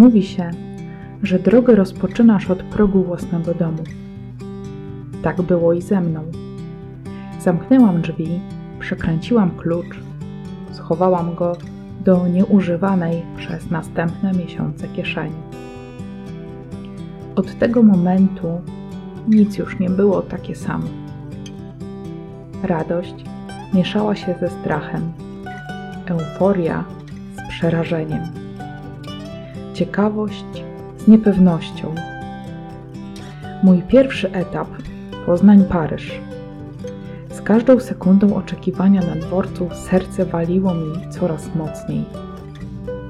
Mówi się, że drogę rozpoczynasz od progu własnego domu. Tak było i ze mną. Zamknęłam drzwi, przekręciłam klucz, schowałam go do nieużywanej przez następne miesiące kieszeni. Od tego momentu nic już nie było takie samo. Radość mieszała się ze strachem, euforia z przerażeniem, ciekawość z niepewnością. Mój pierwszy etap Poznań-Paryż. Z każdą sekundą oczekiwania na dworcu serce waliło mi coraz mocniej.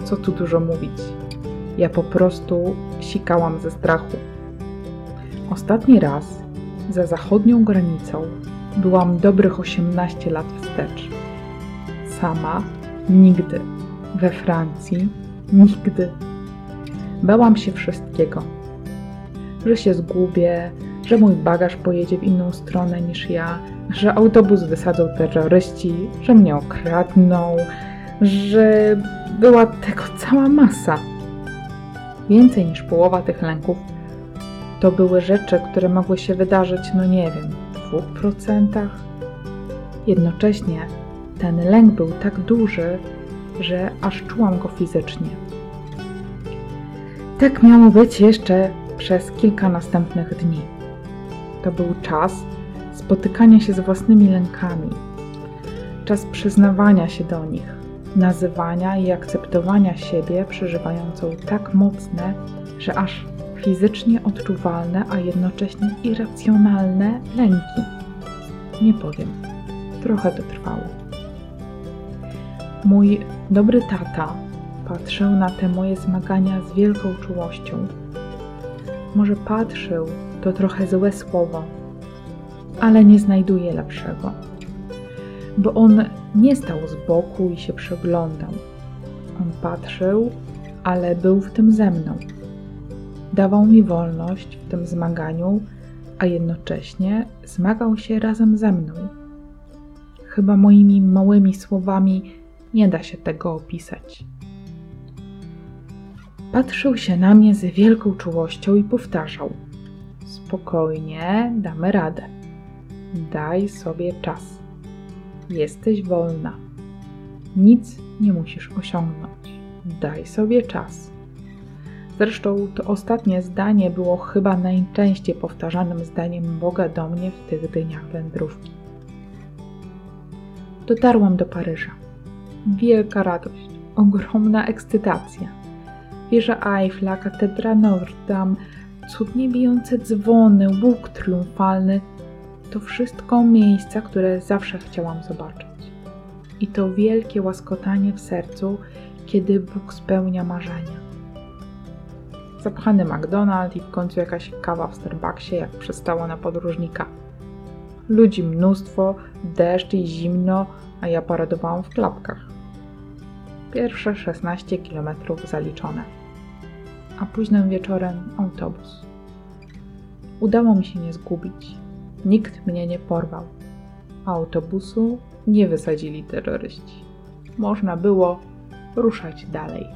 Co tu dużo mówić? Ja po prostu sikałam ze strachu. Ostatni raz za zachodnią granicą byłam dobrych 18 lat wstecz. Sama nigdy. We Francji nigdy. Bałam się wszystkiego. Że się zgubię, że mój bagaż pojedzie w inną stronę niż ja, że autobus wysadzą terroryści, że mnie okradną, że była tego cała masa. Więcej niż połowa tych lęków to były rzeczy, które mogły się wydarzyć, no nie wiem, w dwóch procentach. Jednocześnie ten lęk był tak duży, że aż czułam go fizycznie. Tak miało być jeszcze przez kilka następnych dni. To był czas spotykania się z własnymi lękami, czas przyznawania się do nich, nazywania i akceptowania siebie przeżywającą tak mocne, że aż fizycznie odczuwalne, a jednocześnie irracjonalne lęki. Nie powiem, trochę to trwało. Mój dobry tata patrzył na te moje zmagania z wielką czułością. Może patrzył to trochę złe słowo, ale nie znajduje lepszego, bo on nie stał z boku i się przyglądał. On patrzył, ale był w tym ze mną. Dawał mi wolność w tym zmaganiu, a jednocześnie zmagał się razem ze mną. Chyba moimi małymi słowami nie da się tego opisać. Patrzył się na mnie z wielką czułością i powtarzał: Spokojnie, damy radę. Daj sobie czas. Jesteś wolna. Nic nie musisz osiągnąć. Daj sobie czas. Zresztą to ostatnie zdanie było chyba najczęściej powtarzanym zdaniem Boga do mnie w tych dniach wędrówki. Dotarłam do Paryża. Wielka radość, ogromna ekscytacja. Wieża Eiffla, katedra Notre Dame, cudnie bijące dzwony, łuk triumfalny to wszystko miejsca, które zawsze chciałam zobaczyć. I to wielkie łaskotanie w sercu, kiedy Bóg spełnia marzenia. Zapchany McDonald's i w końcu jakaś kawa w Starbucksie, jak przystało na podróżnika. Ludzi mnóstwo, deszcz i zimno, a ja paradowałam w klapkach. Pierwsze 16 kilometrów zaliczone, a późnym wieczorem autobus. Udało mi się nie zgubić. Nikt mnie nie porwał. A autobusu nie wysadzili terroryści. Można było ruszać dalej.